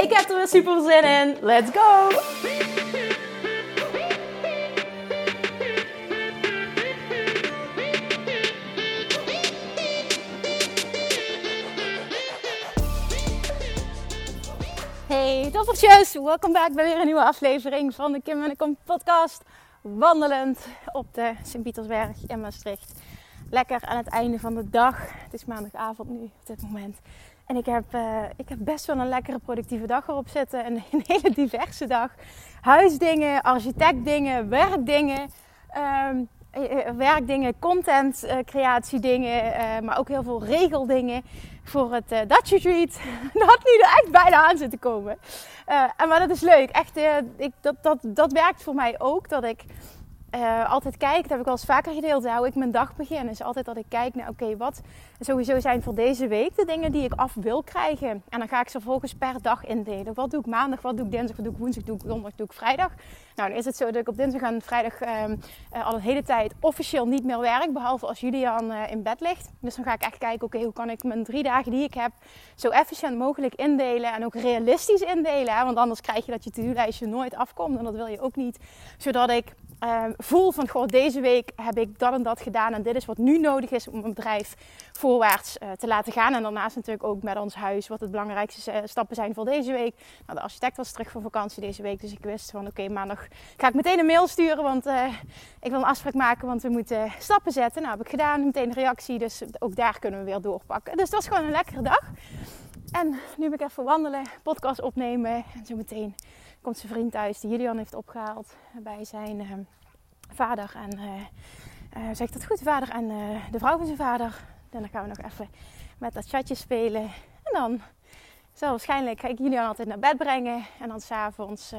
Ik heb er weer super zin in. Let's go! Hey toffertjes, welkom bij weer een nieuwe aflevering van de Kim en de podcast. Wandelend op de Sint-Pietersberg in Maastricht. Lekker aan het einde van de dag. Het is maandagavond nu op dit moment. En ik heb, uh, ik heb best wel een lekkere productieve dag erop zitten. Een, een hele diverse dag. Huisdingen, architectdingen, werkdingen. Um, werkdingen, contentcreatiedingen, uh, maar ook heel veel regeldingen voor het uh, Dutch Retreat. dat nu er echt bijna aan zit te komen. En maar dat is leuk. Echt, ik, dat, dat, dat werkt voor mij ook. Dat ik uh, altijd kijk, dat heb ik al eens vaker gedeeld, hoe ik mijn dag begin. Is altijd dat ik kijk naar, oké, wat sowieso zijn voor deze week de dingen die ik af wil krijgen. En dan ga ik ze vervolgens per dag indelen. Wat doe ik maandag, wat doe ik dinsdag, wat doe ik woensdag, doe ik donderdag, doe ik vrijdag. Nou, dan is het zo dat ik op dinsdag en vrijdag uh, uh, al een hele tijd officieel niet meer werk. Behalve als Julian uh, in bed ligt. Dus dan ga ik echt kijken, oké, hoe kan ik mijn drie dagen die ik heb zo efficiënt mogelijk indelen. En ook realistisch indelen. Want anders krijg je dat je to-do-lijstje nooit afkomt. En dat wil je ook niet. Zodat ik uh, voel van, goh, deze week heb ik dat en dat gedaan. En dit is wat nu nodig is om mijn bedrijf voorwaarts uh, te laten gaan. En daarnaast natuurlijk ook met ons huis, wat het belangrijkste uh, stappen zijn voor deze week. Nou, de architect was terug van vakantie deze week. Dus ik wist van, oké, maandag ga ik meteen een mail sturen. Want uh, ik wil een afspraak maken, want we moeten stappen zetten. Nou, heb ik gedaan, meteen een reactie. Dus ook daar kunnen we weer doorpakken. Dus dat is gewoon een lekkere dag. En nu ben ik even wandelen, podcast opnemen. En zo meteen komt zijn vriend thuis die Julian heeft opgehaald bij zijn uh, vader. En uh, uh, zegt dat goed, vader en de vrouw van zijn vader. En dan gaan we nog even met dat chatje spelen. En dan zal waarschijnlijk ga ik Julian altijd naar bed brengen. En dan s'avonds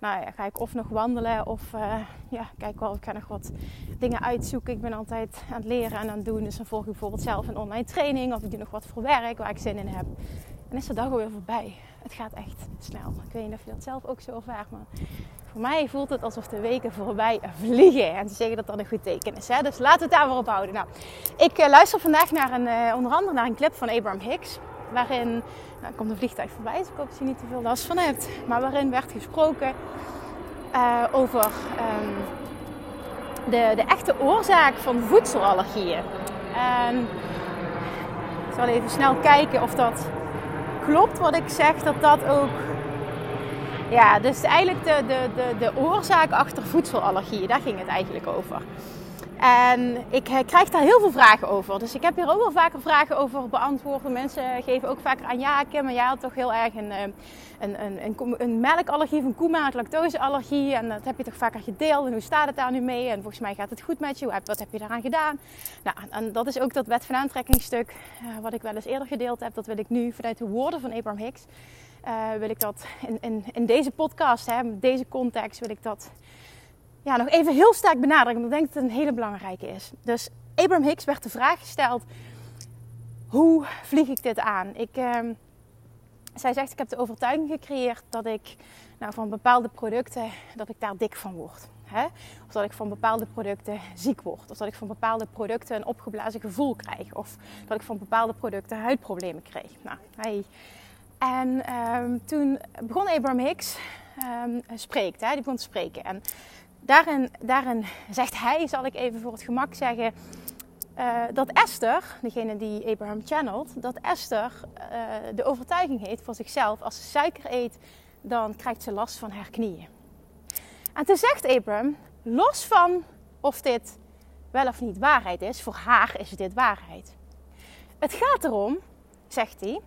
nou ja, ga ik of nog wandelen of uh, ja, kijk wel, ik ga nog wat dingen uitzoeken. Ik ben altijd aan het leren en aan het doen. Dus dan volg ik bijvoorbeeld zelf een online training of ik doe nog wat voor werk waar ik zin in heb. En is de dag alweer voorbij. Het gaat echt snel. Ik weet niet of je dat zelf ook zo ervaart, maar voor mij voelt het alsof de weken voorbij vliegen. En ze zeggen dat dat een goed teken is. Hè? Dus laten we het daar op houden. Nou, ik uh, luister vandaag naar een, uh, onder andere naar een clip van Abraham Hicks. Waarin, nou, komt een vliegtuig voorbij, dus ik hoop dat je niet te veel last van hebt. Maar waarin werd gesproken uh, over um, de, de echte oorzaak van voedselallergieën. Ik zal even snel kijken of dat klopt wat ik zeg, dat dat ook. Ja, dus eigenlijk de, de, de, de oorzaak achter voedselallergieën, daar ging het eigenlijk over. En ik krijg daar heel veel vragen over. Dus ik heb hier ook wel vaker vragen over beantwoord. Mensen geven ook vaker aan ja, Kim, maar jij had toch heel erg een, een, een, een, een melkallergie, een koemelk, lactoseallergie. En dat heb je toch vaker gedeeld. En hoe staat het daar nu mee? En volgens mij gaat het goed met je. Wat heb je daaraan gedaan? Nou, en dat is ook dat wet van aantrekkingsstuk uh, wat ik wel eens eerder gedeeld heb. Dat wil ik nu vanuit de woorden van Abraham Hicks. Wil ik dat in, in, in deze podcast, hè, met deze context, wil ik dat ja, nog even heel sterk benadrukken. Want ik denk dat het een hele belangrijke is. Dus Abraham Hicks werd de vraag gesteld: hoe vlieg ik dit aan? Ik, uh, zij zegt: ik heb de overtuiging gecreëerd dat ik nou, van bepaalde producten dat ik daar dik van word. Of dat ik van bepaalde producten ziek word. Of dat ik van bepaalde producten een opgeblazen gevoel krijg. Of dat ik van bepaalde producten huidproblemen kreeg. Nou, hij... En um, toen begon Abraham Hicks um, spreekt. Hè? Die begon te spreken. En daarin, daarin zegt hij, zal ik even voor het gemak zeggen, uh, dat Esther, degene die Abraham channelt, dat Esther uh, de overtuiging heeft voor zichzelf: als ze suiker eet, dan krijgt ze last van haar knieën. En toen zegt Abraham, los van of dit wel of niet waarheid is, voor haar is dit waarheid. Het gaat erom, zegt hij,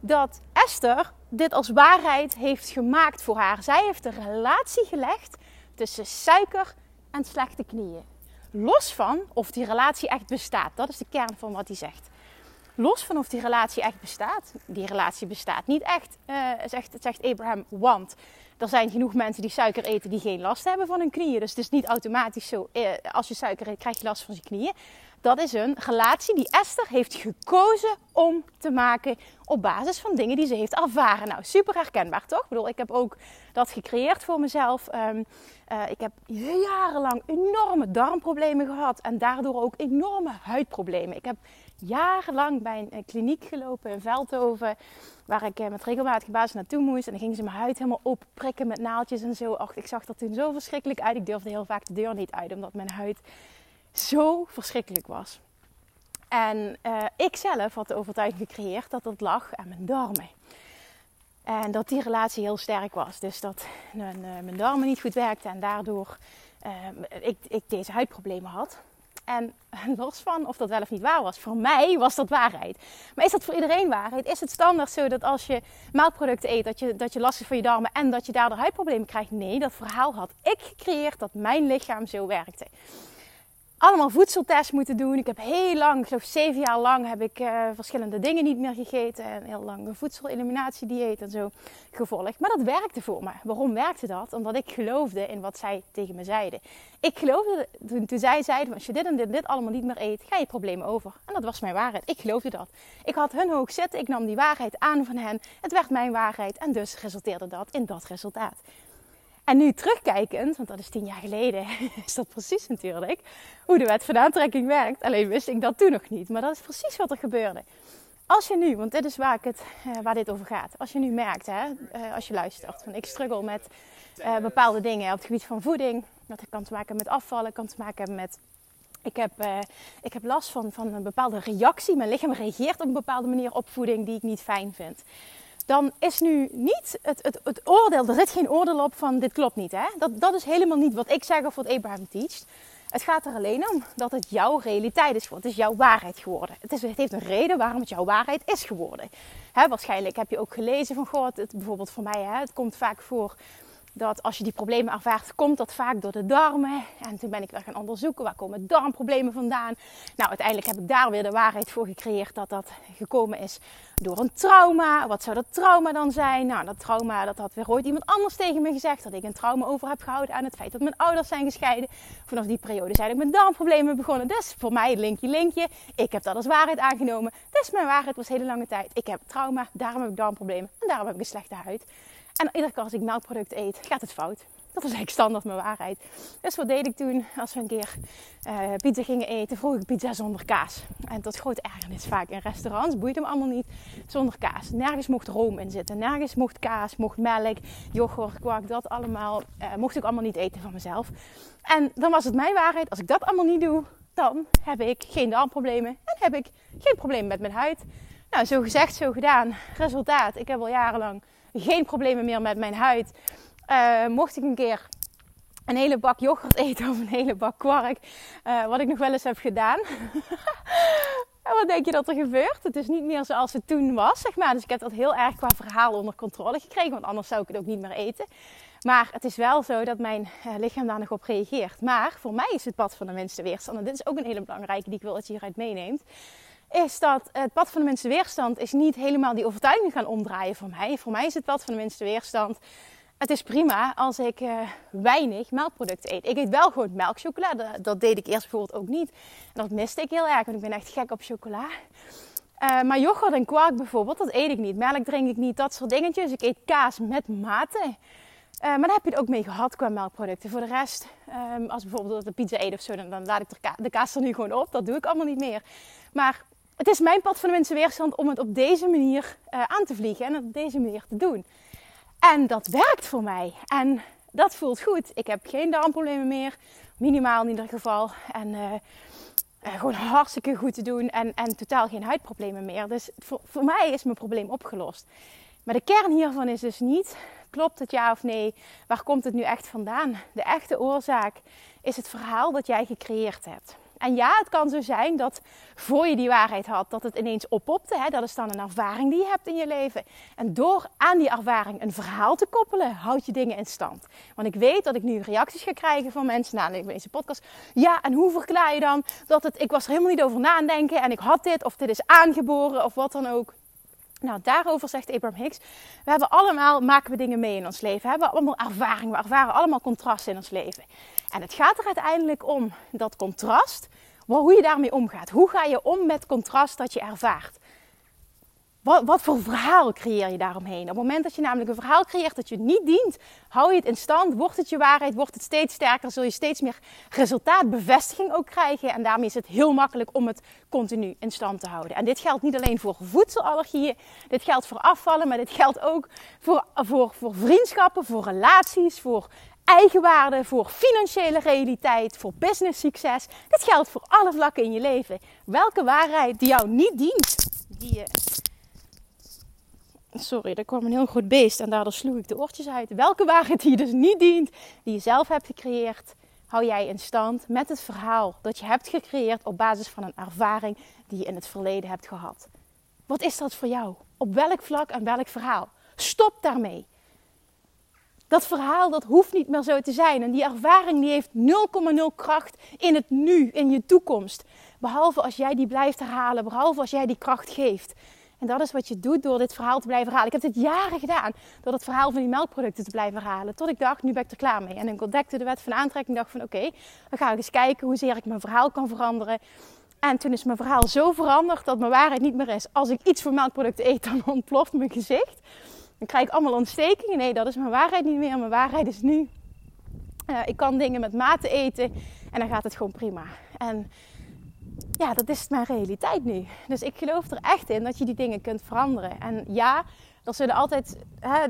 dat Esther dit als waarheid heeft gemaakt voor haar. Zij heeft een relatie gelegd tussen suiker en slechte knieën. Los van of die relatie echt bestaat. Dat is de kern van wat hij zegt. Los van of die relatie echt bestaat. Die relatie bestaat niet echt, uh, zegt, zegt Abraham, want er zijn genoeg mensen die suiker eten die geen last hebben van hun knieën. Dus het is niet automatisch zo, uh, als je suiker eet krijg je last van je knieën. Dat is een relatie die Esther heeft gekozen om te maken op basis van dingen die ze heeft ervaren. Nou, super herkenbaar toch? Ik bedoel, ik heb ook dat gecreëerd voor mezelf. Um, uh, ik heb jarenlang enorme darmproblemen gehad en daardoor ook enorme huidproblemen. Ik heb jarenlang bij een kliniek gelopen in Veldhoven, waar ik eh, met regelmatige basis naartoe moest. En dan gingen ze mijn huid helemaal opprikken met naaldjes en zo. Ach, ik zag er toen zo verschrikkelijk uit. Ik durfde heel vaak de deur niet uit, omdat mijn huid zo verschrikkelijk was. En uh, ik zelf had de overtuiging gecreëerd dat dat lag aan mijn darmen. En dat die relatie heel sterk was. Dus dat mijn, uh, mijn darmen niet goed werkten en daardoor uh, ik, ik, deze huidproblemen had. En los van of dat wel of niet waar was, voor mij was dat waarheid. Maar is dat voor iedereen waarheid? Is het standaard zo dat als je melkproducten eet, dat je, dat je last heeft van je darmen en dat je daardoor huidproblemen krijgt? Nee, dat verhaal had ik gecreëerd dat mijn lichaam zo werkte allemaal voedseltests moeten doen. Ik heb heel lang, ik geloof zeven jaar lang, heb ik uh, verschillende dingen niet meer gegeten. En heel lang een voedseleliminatiedieet en zo gevolgd. Maar dat werkte voor me. Waarom werkte dat? Omdat ik geloofde in wat zij tegen me zeiden. Ik geloofde toen, toen zij zeiden, als je dit en dit, dit allemaal niet meer eet, ga je problemen over. En dat was mijn waarheid. Ik geloofde dat. Ik had hun hoog zitten, ik nam die waarheid aan van hen. Het werd mijn waarheid en dus resulteerde dat in dat resultaat. En nu terugkijkend, want dat is tien jaar geleden, is dat precies natuurlijk hoe de wet van aantrekking werkt. Alleen wist ik dat toen nog niet. Maar dat is precies wat er gebeurde. Als je nu, want dit is waar, ik het, eh, waar dit over gaat. Als je nu merkt, hè, eh, als je luistert, van ik struggle met uh, bepaalde dingen op het gebied van voeding. Dat kan te maken met afvallen, kan te maken hebben met ik heb, ik heb last van, van een bepaalde reactie. Mijn lichaam reageert op een bepaalde manier op voeding die ik niet fijn vind dan is nu niet het, het, het oordeel, er zit geen oordeel op van dit klopt niet. Hè? Dat, dat is helemaal niet wat ik zeg of wat Abraham teacht. Het gaat er alleen om dat het jouw realiteit is geworden. Het is jouw waarheid geworden. Het, is, het heeft een reden waarom het jouw waarheid is geworden. Waarschijnlijk heb je ook gelezen van, God, het, bijvoorbeeld voor mij, hè, het komt vaak voor dat als je die problemen ervaart, komt dat vaak door de darmen. En toen ben ik weer gaan onderzoeken, waar komen darmproblemen vandaan? Nou, uiteindelijk heb ik daar weer de waarheid voor gecreëerd dat dat gekomen is door een trauma. Wat zou dat trauma dan zijn? Nou, dat trauma, dat had weer ooit iemand anders tegen me gezegd. Dat ik een trauma over heb gehouden aan het feit dat mijn ouders zijn gescheiden. Vanaf die periode zijn ik met darmproblemen begonnen. Dus voor mij linkje, linkje. Ik heb dat als waarheid aangenomen. Dus mijn waarheid was hele lange tijd. Ik heb trauma, daarom heb ik darmproblemen en daarom heb ik een slechte huid. En iedere keer als ik melkproduct eet, gaat het fout. Dat was eigenlijk standaard mijn waarheid. Dus wat deed ik toen? Als we een keer uh, pizza gingen eten, vroeg ik pizza zonder kaas. En tot groot ergernis vaak in restaurants, boeide hem allemaal niet, zonder kaas. Nergens mocht room in zitten, nergens mocht kaas, mocht melk, yoghurt, kwark, dat allemaal. Uh, mocht ik allemaal niet eten van mezelf. En dan was het mijn waarheid, als ik dat allemaal niet doe, dan heb ik geen darmproblemen en heb ik geen probleem met mijn huid. Nou, zo gezegd, zo gedaan. Resultaat, ik heb al jarenlang geen problemen meer met mijn huid. Uh, mocht ik een keer een hele bak yoghurt eten of een hele bak kwark, uh, wat ik nog wel eens heb gedaan. en wat denk je dat er gebeurt? Het is niet meer zoals het toen was, zeg maar. Dus ik heb dat heel erg qua verhaal onder controle gekregen, want anders zou ik het ook niet meer eten. Maar het is wel zo dat mijn uh, lichaam daar nog op reageert. Maar voor mij is het pad van de minste weerstand. En dit is ook een hele belangrijke die ik wil dat je hieruit meeneemt is dat het pad van de minste weerstand is niet helemaal die overtuiging gaan omdraaien voor mij. Voor mij is het pad van de minste weerstand. Het is prima als ik uh, weinig melkproducten eet. Ik eet wel gewoon melkchocolade. Dat, dat, deed ik eerst bijvoorbeeld ook niet. En dat miste ik heel erg, want ik ben echt gek op chocola. Uh, maar yoghurt en kwark bijvoorbeeld, dat eet ik niet. Melk drink ik niet, dat soort dingetjes. Ik eet kaas met mate. Uh, maar daar heb je het ook mee gehad qua melkproducten. Voor de rest, um, als bijvoorbeeld de pizza eet of zo, dan, dan laat ik de, de kaas er nu gewoon op. Dat doe ik allemaal niet meer. Maar het is mijn pad van de mensen weerstand om het op deze manier uh, aan te vliegen en het op deze manier te doen. En dat werkt voor mij. En dat voelt goed. Ik heb geen darmproblemen meer. Minimaal in ieder geval. En uh, gewoon hartstikke goed te doen. En, en totaal geen huidproblemen meer. Dus voor, voor mij is mijn probleem opgelost. Maar de kern hiervan is dus niet: klopt het ja of nee? Waar komt het nu echt vandaan? De echte oorzaak is het verhaal dat jij gecreëerd hebt. En ja, het kan zo zijn dat voor je die waarheid had, dat het ineens oppopte. Hè? Dat is dan een ervaring die je hebt in je leven. En door aan die ervaring een verhaal te koppelen, houd je dingen in stand. Want ik weet dat ik nu reacties ga krijgen van mensen na deze podcast. Ja, en hoe verklaar je dan dat het, ik was er helemaal niet over na denken en ik had dit, of dit is aangeboren, of wat dan ook. Nou, daarover zegt Abraham Hicks. We hebben allemaal, maken we dingen mee in ons leven. We hebben allemaal ervaring. We ervaren allemaal contrasten in ons leven. En het gaat er uiteindelijk om dat contrast, hoe je daarmee omgaat. Hoe ga je om met contrast dat je ervaart? Wat, wat, voor verhaal creëer je daaromheen? Op het moment dat je namelijk een verhaal creëert dat je niet dient, hou je het in stand, wordt het je waarheid, wordt het steeds sterker, zul je steeds meer resultaatbevestiging ook krijgen. En daarmee is het heel makkelijk om het continu in stand te houden. En dit geldt niet alleen voor voedselallergieën, dit geldt voor afvallen, maar dit geldt ook voor, voor, voor vriendschappen, voor relaties, voor eigenwaarde, voor financiële realiteit, voor business succes. Dit geldt voor alle vlakken in je leven. Welke waarheid die jou niet dient, die je Sorry, er kwam een heel groot beest en daardoor sloeg ik de oortjes uit. Welke waarheid die je dus niet dient, die je zelf hebt gecreëerd, hou jij in stand met het verhaal dat je hebt gecreëerd op basis van een ervaring die je in het verleden hebt gehad. Wat is dat voor jou? Op welk vlak en welk verhaal? Stop daarmee. Dat verhaal dat hoeft niet meer zo te zijn. En die ervaring die heeft 0,0 kracht in het nu, in je toekomst. Behalve als jij die blijft herhalen, behalve als jij die kracht geeft. En dat is wat je doet door dit verhaal te blijven herhalen. Ik heb dit jaren gedaan door het verhaal van die melkproducten te blijven herhalen. Tot ik dacht, nu ben ik er klaar mee. En ik ontdekte de wet van aantrekking. dacht van oké, dan ga ik eens kijken hoezeer ik mijn verhaal kan veranderen. En toen is mijn verhaal zo veranderd dat mijn waarheid niet meer is. Als ik iets voor melkproducten eet, dan ontploft mijn gezicht. Dan krijg ik allemaal ontstekingen. Nee, dat is mijn waarheid niet meer. Mijn waarheid is nu. Uh, ik kan dingen met mate eten en dan gaat het gewoon prima. En ja, dat is mijn realiteit nu. Dus ik geloof er echt in dat je die dingen kunt veranderen. En ja, er zullen altijd. Hè,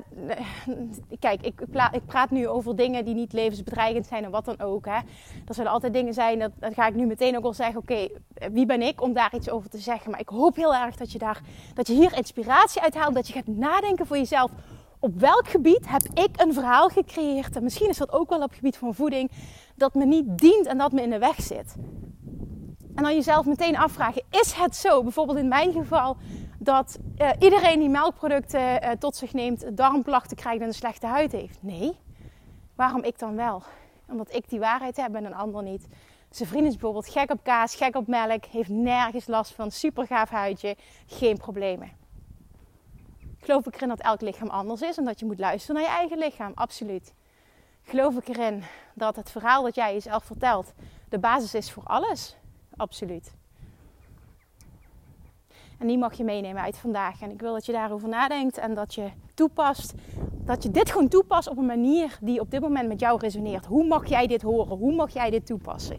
kijk, ik, ik, praat nu over dingen die niet levensbedreigend zijn en wat dan ook. Hè. Er zullen altijd dingen zijn, dat, dat ga ik nu meteen ook al zeggen. Oké, wie ben ik om daar iets over te zeggen? Maar ik hoop heel erg dat je, daar, dat je hier inspiratie uit haalt. Dat je gaat nadenken voor jezelf. Op welk gebied heb ik een verhaal gecreëerd? En misschien is dat ook wel op het gebied van voeding. Dat me niet dient en dat me in de weg zit. En dan jezelf meteen afvragen: is het zo, bijvoorbeeld in mijn geval, dat uh, iedereen die melkproducten uh, tot zich neemt, darmklachten krijgt en een slechte huid heeft? Nee. Waarom ik dan wel? Omdat ik die waarheid heb en een ander niet. Zijn vriend is bijvoorbeeld gek op kaas, gek op melk, heeft nergens last van, super gaaf huidje, geen problemen. Geloof ik erin dat elk lichaam anders is en dat je moet luisteren naar je eigen lichaam? Absoluut. Geloof ik erin dat het verhaal dat jij jezelf vertelt de basis is voor alles? Absoluut. En die mag je meenemen uit vandaag. En ik wil dat je daarover nadenkt en dat je toepast. Dat je dit gewoon toepast op een manier die op dit moment met jou resoneert. Hoe mag jij dit horen? Hoe mag jij dit toepassen?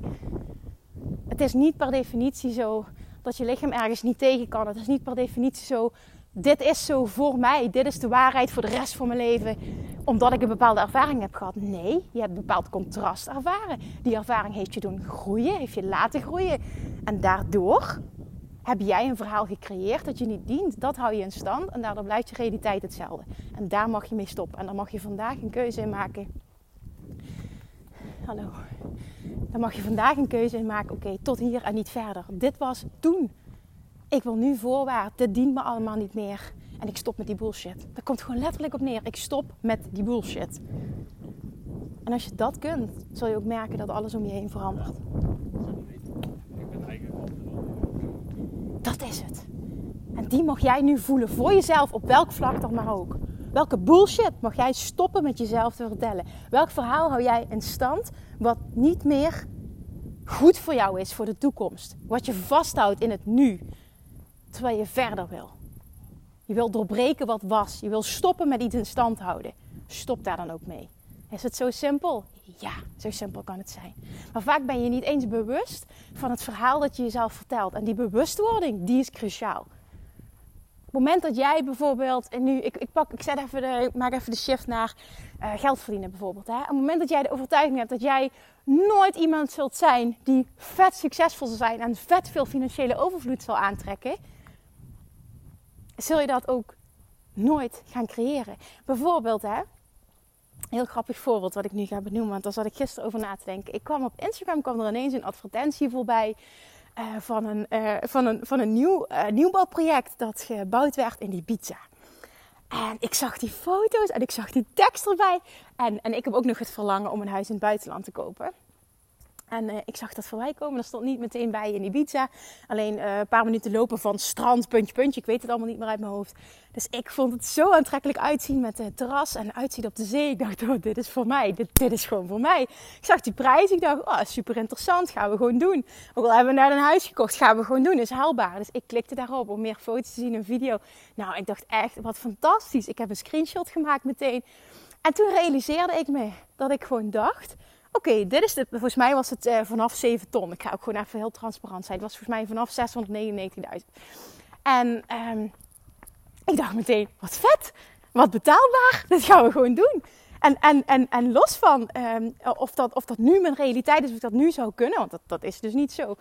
Het is niet per definitie zo dat je lichaam ergens niet tegen kan. Het is niet per definitie zo. Dit is zo voor mij. Dit is de waarheid voor de rest van mijn leven omdat ik een bepaalde ervaring heb gehad. Nee, je hebt een bepaald contrast ervaren. Die ervaring heeft je doen groeien, heeft je laten groeien. En daardoor heb jij een verhaal gecreëerd dat je niet dient. Dat hou je in stand en daardoor blijft je realiteit hetzelfde. En daar mag je mee stoppen. En dan mag je vandaag een keuze in maken. Hallo. Dan mag je vandaag een keuze in maken. Oké, tot hier en niet verder. Dit was toen. Ik wil nu voorwaarts. Dit dient me allemaal niet meer. En ik stop met die bullshit. Daar komt gewoon letterlijk op neer. Ik stop met die bullshit. En als je dat kunt, zul je ook merken dat alles om je heen verandert. Dat is het. En die mag jij nu voelen voor jezelf, op welk vlak dan maar ook. Welke bullshit mag jij stoppen met jezelf te vertellen? Welk verhaal hou jij in stand wat niet meer goed voor jou is voor de toekomst? Wat je vasthoudt in het nu, terwijl je verder wil. Je wil doorbreken wat was. Je wil stoppen met iets in stand houden. Stop daar dan ook mee. Is het zo simpel? Ja, zo simpel kan het zijn. Maar vaak ben je niet eens bewust van het verhaal dat je jezelf vertelt. En die bewustwording, die is cruciaal. Op het moment dat jij bijvoorbeeld, en nu, ik, ik, pak, ik, zet even de, maak even de shift naar uh, geld verdienen bijvoorbeeld. Hè? Op het moment dat jij de overtuiging hebt dat jij nooit iemand zult zijn die vet succesvol zal zijn en vet veel financiële overvloed zal aantrekken, zul je dat ook nooit gaan creëren. Bijvoorbeeld, hè, heel grappig voorbeeld wat ik nu ga benoemen. Want daar zat ik gisteren over na te denken. Ik kwam op Instagram kwam er ineens een advertentie voorbij. Uh, van een, uh, van een, van een nieuw, uh, nieuwbouwproject dat gebouwd werd in Ibiza. En ik zag die foto's en ik zag die tekst erbij. En, en ik heb ook nog het verlangen om een huis in het buitenland te kopen. En uh, ik zag dat voorbij komen. Dat stond niet meteen bij in Ibiza. Alleen uh, een paar minuten lopen van strand, puntje, puntje. Ik weet het allemaal niet meer uit mijn hoofd. Dus ik vond het zo aantrekkelijk uitzien met het terras en uitzien op de zee. Ik dacht, oh, dit is voor mij. Dit, dit is gewoon voor mij. Ik zag die prijs. Ik dacht, oh, super interessant. Gaan we gewoon doen. Ook al hebben we naar een huis gekocht, gaan we gewoon doen. Is haalbaar. Dus ik klikte daarop om meer foto's te zien en video. Nou, ik dacht echt, wat fantastisch. Ik heb een screenshot gemaakt meteen. En toen realiseerde ik me dat ik gewoon dacht Oké, dit is de. Volgens mij was het uh, vanaf 7 ton. Ik ga ook gewoon even heel transparant zijn. Het was volgens mij vanaf 699.000. En um, ik dacht meteen: wat vet, wat betaalbaar. Dit gaan we gewoon doen. En, en, en, en los van um, of, dat, of dat nu mijn realiteit is, of dat nu zou kunnen, want dat, dat is dus niet zo.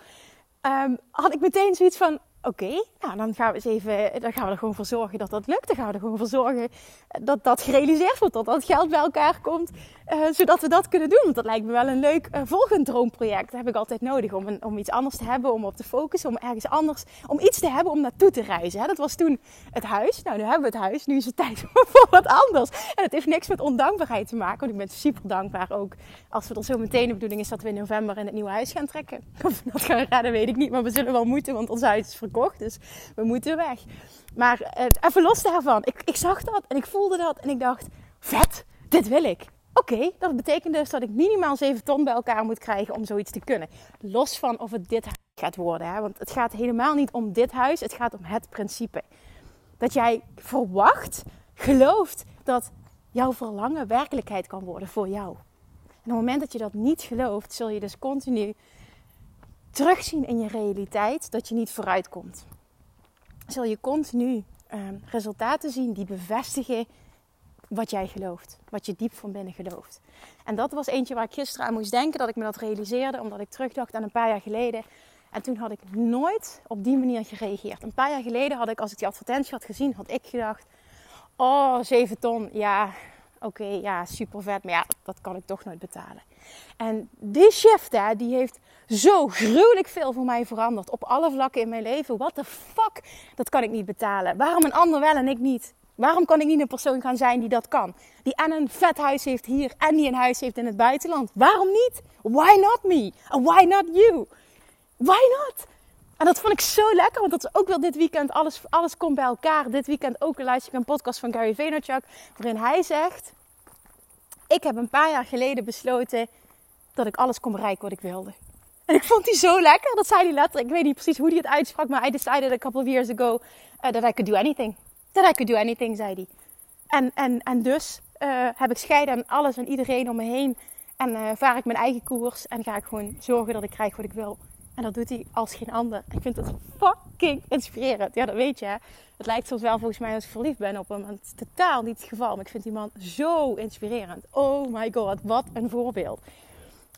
Um, had ik meteen zoiets van: Oké, nou dan gaan we eens even, dan gaan we er gewoon voor zorgen dat dat lukt. Dan gaan we er gewoon voor zorgen dat dat gerealiseerd wordt, dat dat geld bij elkaar komt, uh, zodat we dat kunnen doen. Want dat lijkt me wel een leuk uh, volgend droomproject. Dat heb ik altijd nodig om, om iets anders te hebben, om op te focussen, om ergens anders, om iets te hebben om naartoe te reizen. Hè? Dat was toen het huis. Nou, nu hebben we het huis, nu is het tijd voor wat anders. En het heeft niks met ondankbaarheid te maken, want ik ben super dankbaar ook. Als we er zo meteen de bedoeling is dat we in november in het nieuwe huis gaan trekken. Of we dat gaan redden, weet ik niet, maar we zullen wel moeten, want ons huis is Dus we moeten weg. Maar uh, even los daarvan. Ik, ik zag dat en ik voelde dat en ik dacht, vet, dit wil ik. Oké, dat betekent dus dat ik minimaal 7 ton bij elkaar moet krijgen om zoiets te kunnen. Los van of het dit gaat worden. Hè? Want het gaat helemaal niet om dit huis, het gaat om het principe. Dat jij verwacht, gelooft dat jouw verlangen werkelijkheid kan worden voor jou. En op het moment dat je dat niet gelooft, zul je dus continu terugzien in je realiteit dat je niet vooruit komt. Zul je continu uh, resultaten zien die bevestigen wat jij gelooft. Wat je diep van binnen gelooft. En dat was eentje waar ik gisteren aan moest denken. Dat ik me dat realiseerde. Omdat ik terugdacht aan een paar jaar geleden. En toen had ik nooit op die manier gereageerd. Een paar jaar geleden had ik, als ik die advertentie had gezien, had ik gedacht... Oh, 7 ton. Ja, oké, ja, super vet. Maar ja, dat kan ik toch nooit betalen. En die shift, hè, die heeft zo gruwelijk veel voor mij veranderd. Op alle vlakken in mijn leven. What the fuck? Dat kan ik niet betalen. Waarom een ander wel en ik niet? Waarom kan ik niet een persoon gaan zijn die dat kan? Die en een vet huis heeft hier en die een huis heeft in het buitenland. Waarom niet? Why not me? And why not you? Why not? En dat vond ik zo lekker, want dat is ook wel dit weekend. Alles, alles komt bij elkaar. Dit weekend ook luister ik een podcast van Gary Vaynerchuk. Waarin hij zegt... Ik heb een paar jaar geleden besloten dat ik alles kon bereiken wat ik wilde. En ik vond die zo lekker. Dat zei hij letterlijk. Ik weet niet precies hoe hij het uitsprak. Maar I decided a couple of years ago uh, that I could do anything. That I could do anything, zei hij. En, en, en dus uh, heb ik scheiden aan alles en iedereen om me heen. En uh, vaar ik mijn eigen koers. En ga ik gewoon zorgen dat ik krijg wat ik wil. En dat doet hij als geen ander. Ik vind het fucking inspirerend. Ja, dat weet je. Hè? Het lijkt soms wel volgens mij als ik verliefd ben op hem. Het is totaal niet het geval. Maar ik vind die man zo inspirerend. Oh my god, wat een voorbeeld.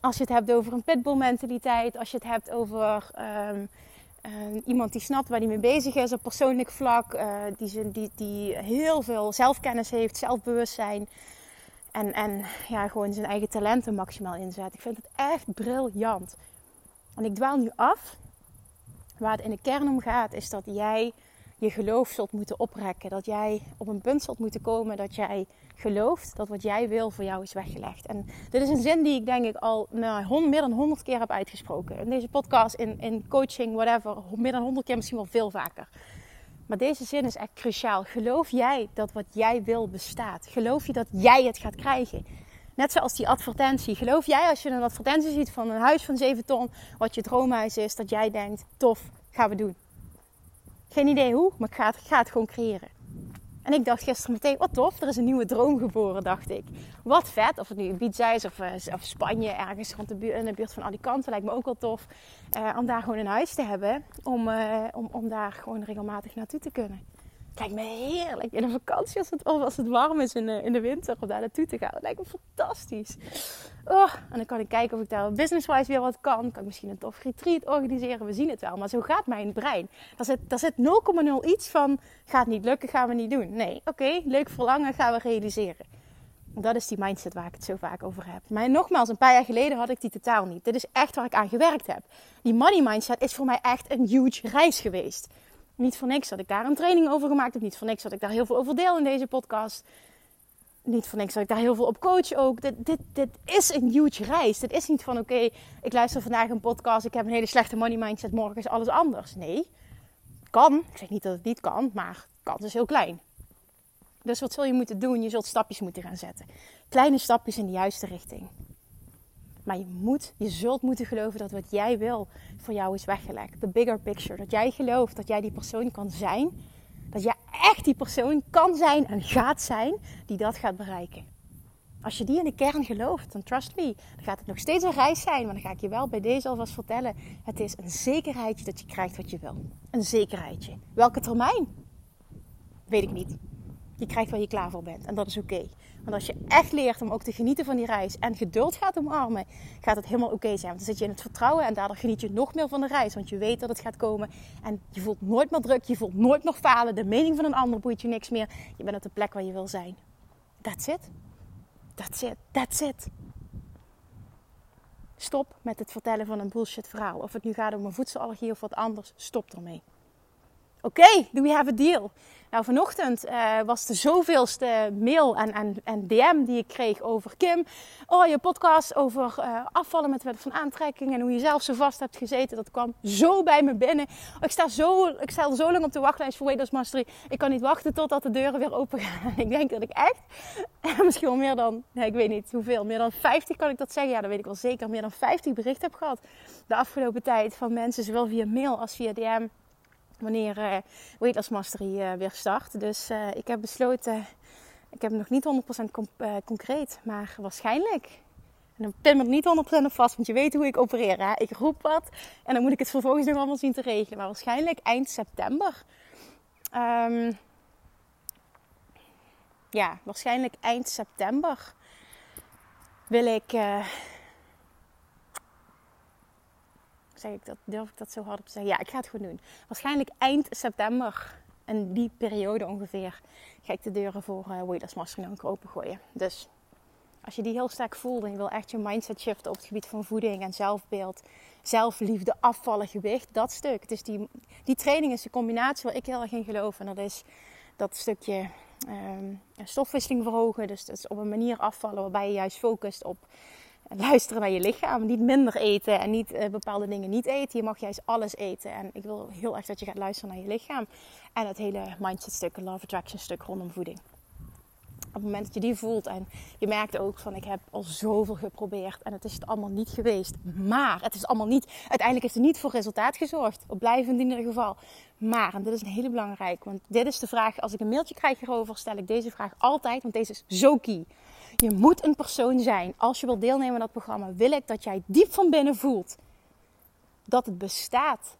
Als je het hebt over een pitbull mentaliteit. Als je het hebt over um, uh, iemand die snapt waar hij mee bezig is op persoonlijk vlak. Uh, die, die, die heel veel zelfkennis heeft, zelfbewustzijn. En, en ja, gewoon zijn eigen talenten maximaal inzet. Ik vind het echt briljant. En ik dwaal nu af. Waar het in de kern om gaat, is dat jij je geloof zult moeten oprekken. Dat jij op een punt zult moeten komen dat jij gelooft dat wat jij wil voor jou is weggelegd. En dit is een zin die ik denk ik al nou, meer dan honderd keer heb uitgesproken. In deze podcast, in, in coaching, whatever. Meer dan honderd keer, misschien wel veel vaker. Maar deze zin is echt cruciaal. Geloof jij dat wat jij wil bestaat? Geloof je dat jij het gaat krijgen? Net zoals die advertentie. Geloof jij als je een advertentie ziet van een huis van 7 ton, wat je droomhuis is, dat jij denkt: tof, gaan we doen. Geen idee hoe, maar ik ga het, gewoon creëren. En ik dacht gisteren meteen, wat tof, er is een nieuwe droom geboren, dacht ik. Wat vet, of het nu Ibiza is of, eh, of Spanje, ergens rond de buurt, in de buurt van Alicante, lijkt me ook wel tof. Uh, om daar gewoon een huis te hebben, om, uh, om, om daar gewoon regelmatig naartoe te kunnen. Lijkt me heerlijk. In een vakantie als het, als het warm is in de, in de winter om daar naartoe te gaan. Het lijkt me fantastisch. Oh, en dan kan ik kijken of ik daar business-wise weer wat kan. Kan ik misschien een tof retreat organiseren. We zien het wel. Maar zo gaat mijn brein. Daar zit, daar zit 0,0 iets van gaat niet lukken, gaan we niet doen. Nee, oké, leuk verlangen gaan we realiseren. Dat is die mindset waar ik het zo vaak over heb. Maar nogmaals, een paar jaar geleden had ik die totaal niet. Dit is echt waar ik aan gewerkt heb. Die money mindset is voor mij echt een huge reis geweest. Niet voor niks dat ik daar een training over gemaakt heb. Niet voor niks dat ik daar heel veel over deel in deze podcast. Niet voor niks dat ik daar heel veel op coach ook. Dit, dit, dit is een huge reis. Dit is niet van oké, ik luister vandaag een podcast. Ik heb een hele slechte money mindset. Morgen is alles anders. Nee, kan. Ik zeg niet dat het niet kan, maar de kans is heel klein. Dus wat zul je moeten doen? Je zult stapjes moeten gaan zetten. Kleine stapjes in de juiste richting. Maar je moet, je zult moeten geloven dat wat jij wil voor jou is weggelegd. De bigger picture. Dat jij gelooft dat jij die persoon kan zijn. Dat jij echt die persoon kan zijn en gaat zijn die dat gaat bereiken. Als je die in de kern gelooft, dan trust me, dan gaat het nog steeds een reis zijn. Maar dan ga ik je wel bij deze alvast vertellen. Het is een zekerheidje dat je krijgt wat je wil. Een zekerheidje. Welke termijn? Weet ik niet. Je krijgt waar je klaar voor bent. En dat is oké. Want als je echt leert om ook te genieten van die reis en geduld gaat omarmen, gaat het helemaal oké zijn. Want dan zit je in het vertrouwen en daardoor geniet je nog meer van de reis. Want je weet dat het gaat komen en je voelt nooit meer druk, je voelt nooit meer falen. De mening van een ander boeit je niks meer. Je bent op de plek waar je wil zijn. That's it. That's it. That's it. Stop met het vertellen van een bullshit verhaal. Of het nu gaat om een voedselallergie of wat anders, stop ermee. Oké, do we have a deal? Nou, vanochtend uh, was de zoveelste mail en, en, en, DM die ik kreeg over Kim. Oh, je podcast over uh, afvallen met wet van aantrekking en hoe je zelf zo vast hebt gezeten. Dat kwam zo bij me binnen. ik, sta zo, ik sta al zo lang op de wachtlijst voor Weight Mastery. Ik kan niet wachten totdat de deuren weer open gaan. ik denk dat ik echt, misschien wel meer dan, nee, ik weet niet hoeveel, meer dan 50 kan ik dat zeggen. Ja, dat weet ik wel zeker. Meer dan 50 berichten heb gehad de afgelopen tijd van mensen, zowel via mail als via DM wanneer uh, Weight Loss Mastery uh, weer start. Dus uh, ik heb besloten, ik heb nog niet 100% concreet, maar waarschijnlijk. En dan pin me niet 100% op vast, want je weet hoe ik opereer. Hè? Ik roep wat en dan moet ik het vervolgens nog allemaal zien te regelen. Maar waarschijnlijk eind september. Um, ja, waarschijnlijk eind september wil ik zeg ik dat, durf ik dat zo hard op te zeggen? Ja, ik ga het gewoon doen. Waarschijnlijk eind september, en die periode ongeveer, ga ik de deuren voor uh, Weightless Mastering dan opengooien. Dus als je die heel sterk voelt en je wil echt je mindset shiften op het gebied van voeding en zelfbeeld, zelfliefde, afvallen, gewicht, dat stuk. Is die, die training is de combinatie waar ik heel erg in geloof. En dat is dat stukje um, stofwisseling verhogen. Dus dat is op een manier afvallen waarbij je juist focust op luisteren naar je lichaam. Niet minder eten en niet uh, bepaalde dingen niet eten. Je mag juist alles eten. En ik wil heel erg dat je gaat luisteren naar je lichaam. En het hele mindset stuk, love attraction stuk rondom voeding. Op het moment dat je die voelt en je merkt ook van ik heb al zoveel geprobeerd en het is het allemaal niet geweest. Maar het is allemaal niet, uiteindelijk is het niet voor resultaat gezorgd. Op blijvend in ieder geval. Maar, en dit is een hele belangrijke, want dit is de vraag, als ik een mailtje krijg hierover, stel ik deze vraag altijd, want deze is zo key. Je moet een persoon zijn. Als je wilt deelnemen aan dat programma, wil ik dat jij diep van binnen voelt dat het bestaat.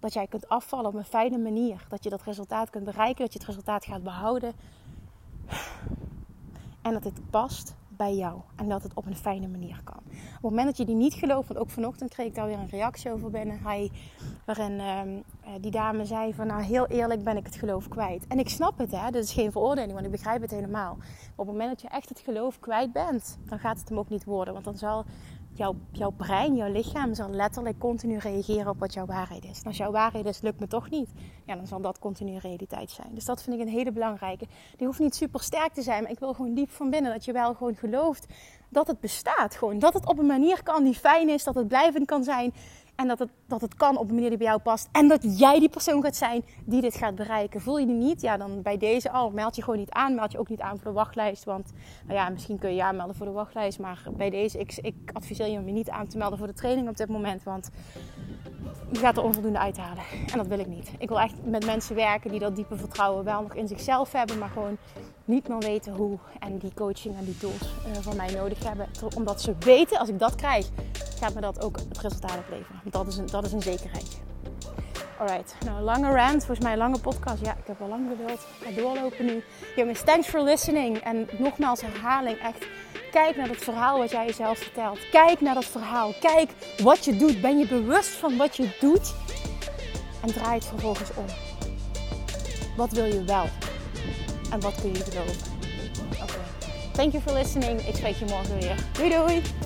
Dat jij kunt afvallen op een fijne manier. Dat je dat resultaat kunt bereiken, dat je het resultaat gaat behouden. En dat het past bij jou. En dat het op een fijne manier kan. Op het moment dat je die niet gelooft, want ook vanochtend kreeg ik daar weer een reactie over binnen. Waarin ehm, eh, die dame zei van nou heel eerlijk ben ik het geloof kwijt. En ik snap het hè, dit is geen veroordeling, want ik begrijp het helemaal. Maar op het moment dat je echt het geloof kwijt bent, dan gaat het hem ook niet worden. Want dan zal jouw, jouw brein, jouw lichaam zal letterlijk continu reageren op wat jouw waarheid is. En als jouw waarheid is, lukt me toch niet, ja, dan zal dat continu realiteit zijn. Dus dat vind ik een hele belangrijke. Die hoeft niet super sterk te zijn, maar ik wil gewoon diep van binnen dat je wel gewoon gelooft dat het bestaat. Gewoon dat het op een manier kan die fijn is, dat het blijvend kan zijn. En dat het, dat het kan op een manier die bij jou past. En dat jij die persoon gaat zijn die dit gaat bereiken. Voel je die niet? Ja, dan bij deze al. Meld je gewoon niet aan. Meld je ook niet aan voor de wachtlijst. Want nou ja, misschien kun je je aanmelden voor de wachtlijst. Maar bij deze, ik, ik adviseer je om je niet aan te melden voor de training op dit moment. Want je gaat er onvoldoende uithalen. En dat wil ik niet. Ik wil echt met mensen werken die dat diepe vertrouwen wel nog in zichzelf hebben. Maar gewoon niet meer weten hoe. En die coaching en die tools uh, van mij nodig hebben. Omdat ze weten, als ik dat krijg, gaat me dat ook het resultaat opleveren. Dat is een, dat is een zekerheid. Alright, nou lange rant, volgens mij een lange podcast. Ja, ik heb al lang geduld. Ik ga doorlopen nu. Jongens, thanks for listening. En nogmaals herhaling, echt kijk naar het verhaal wat jij jezelf vertelt. Kijk naar dat verhaal. Kijk wat je doet. Ben je bewust van wat je doet? En draai het vervolgens om. Wat wil je wel? En wat kun je geloven? Oké. Thank you for listening. Ik spreek je morgen weer. Doei doei!